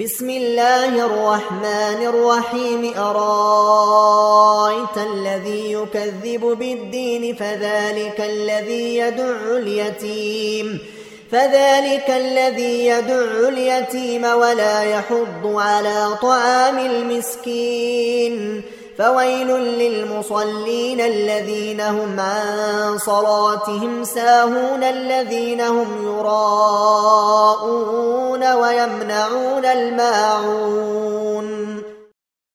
بسم الله الرحمن الرحيم. أرأيت الذي يكذب بالدين فذلك الذي يدع اليتيم؟ فذلك الذي يدع اليتيم ولا يحض على طعام المسكين. فويل للمصلين الذين هم عن صلاتهم ساهون الذين هم يراءون. ويمنعون الماعون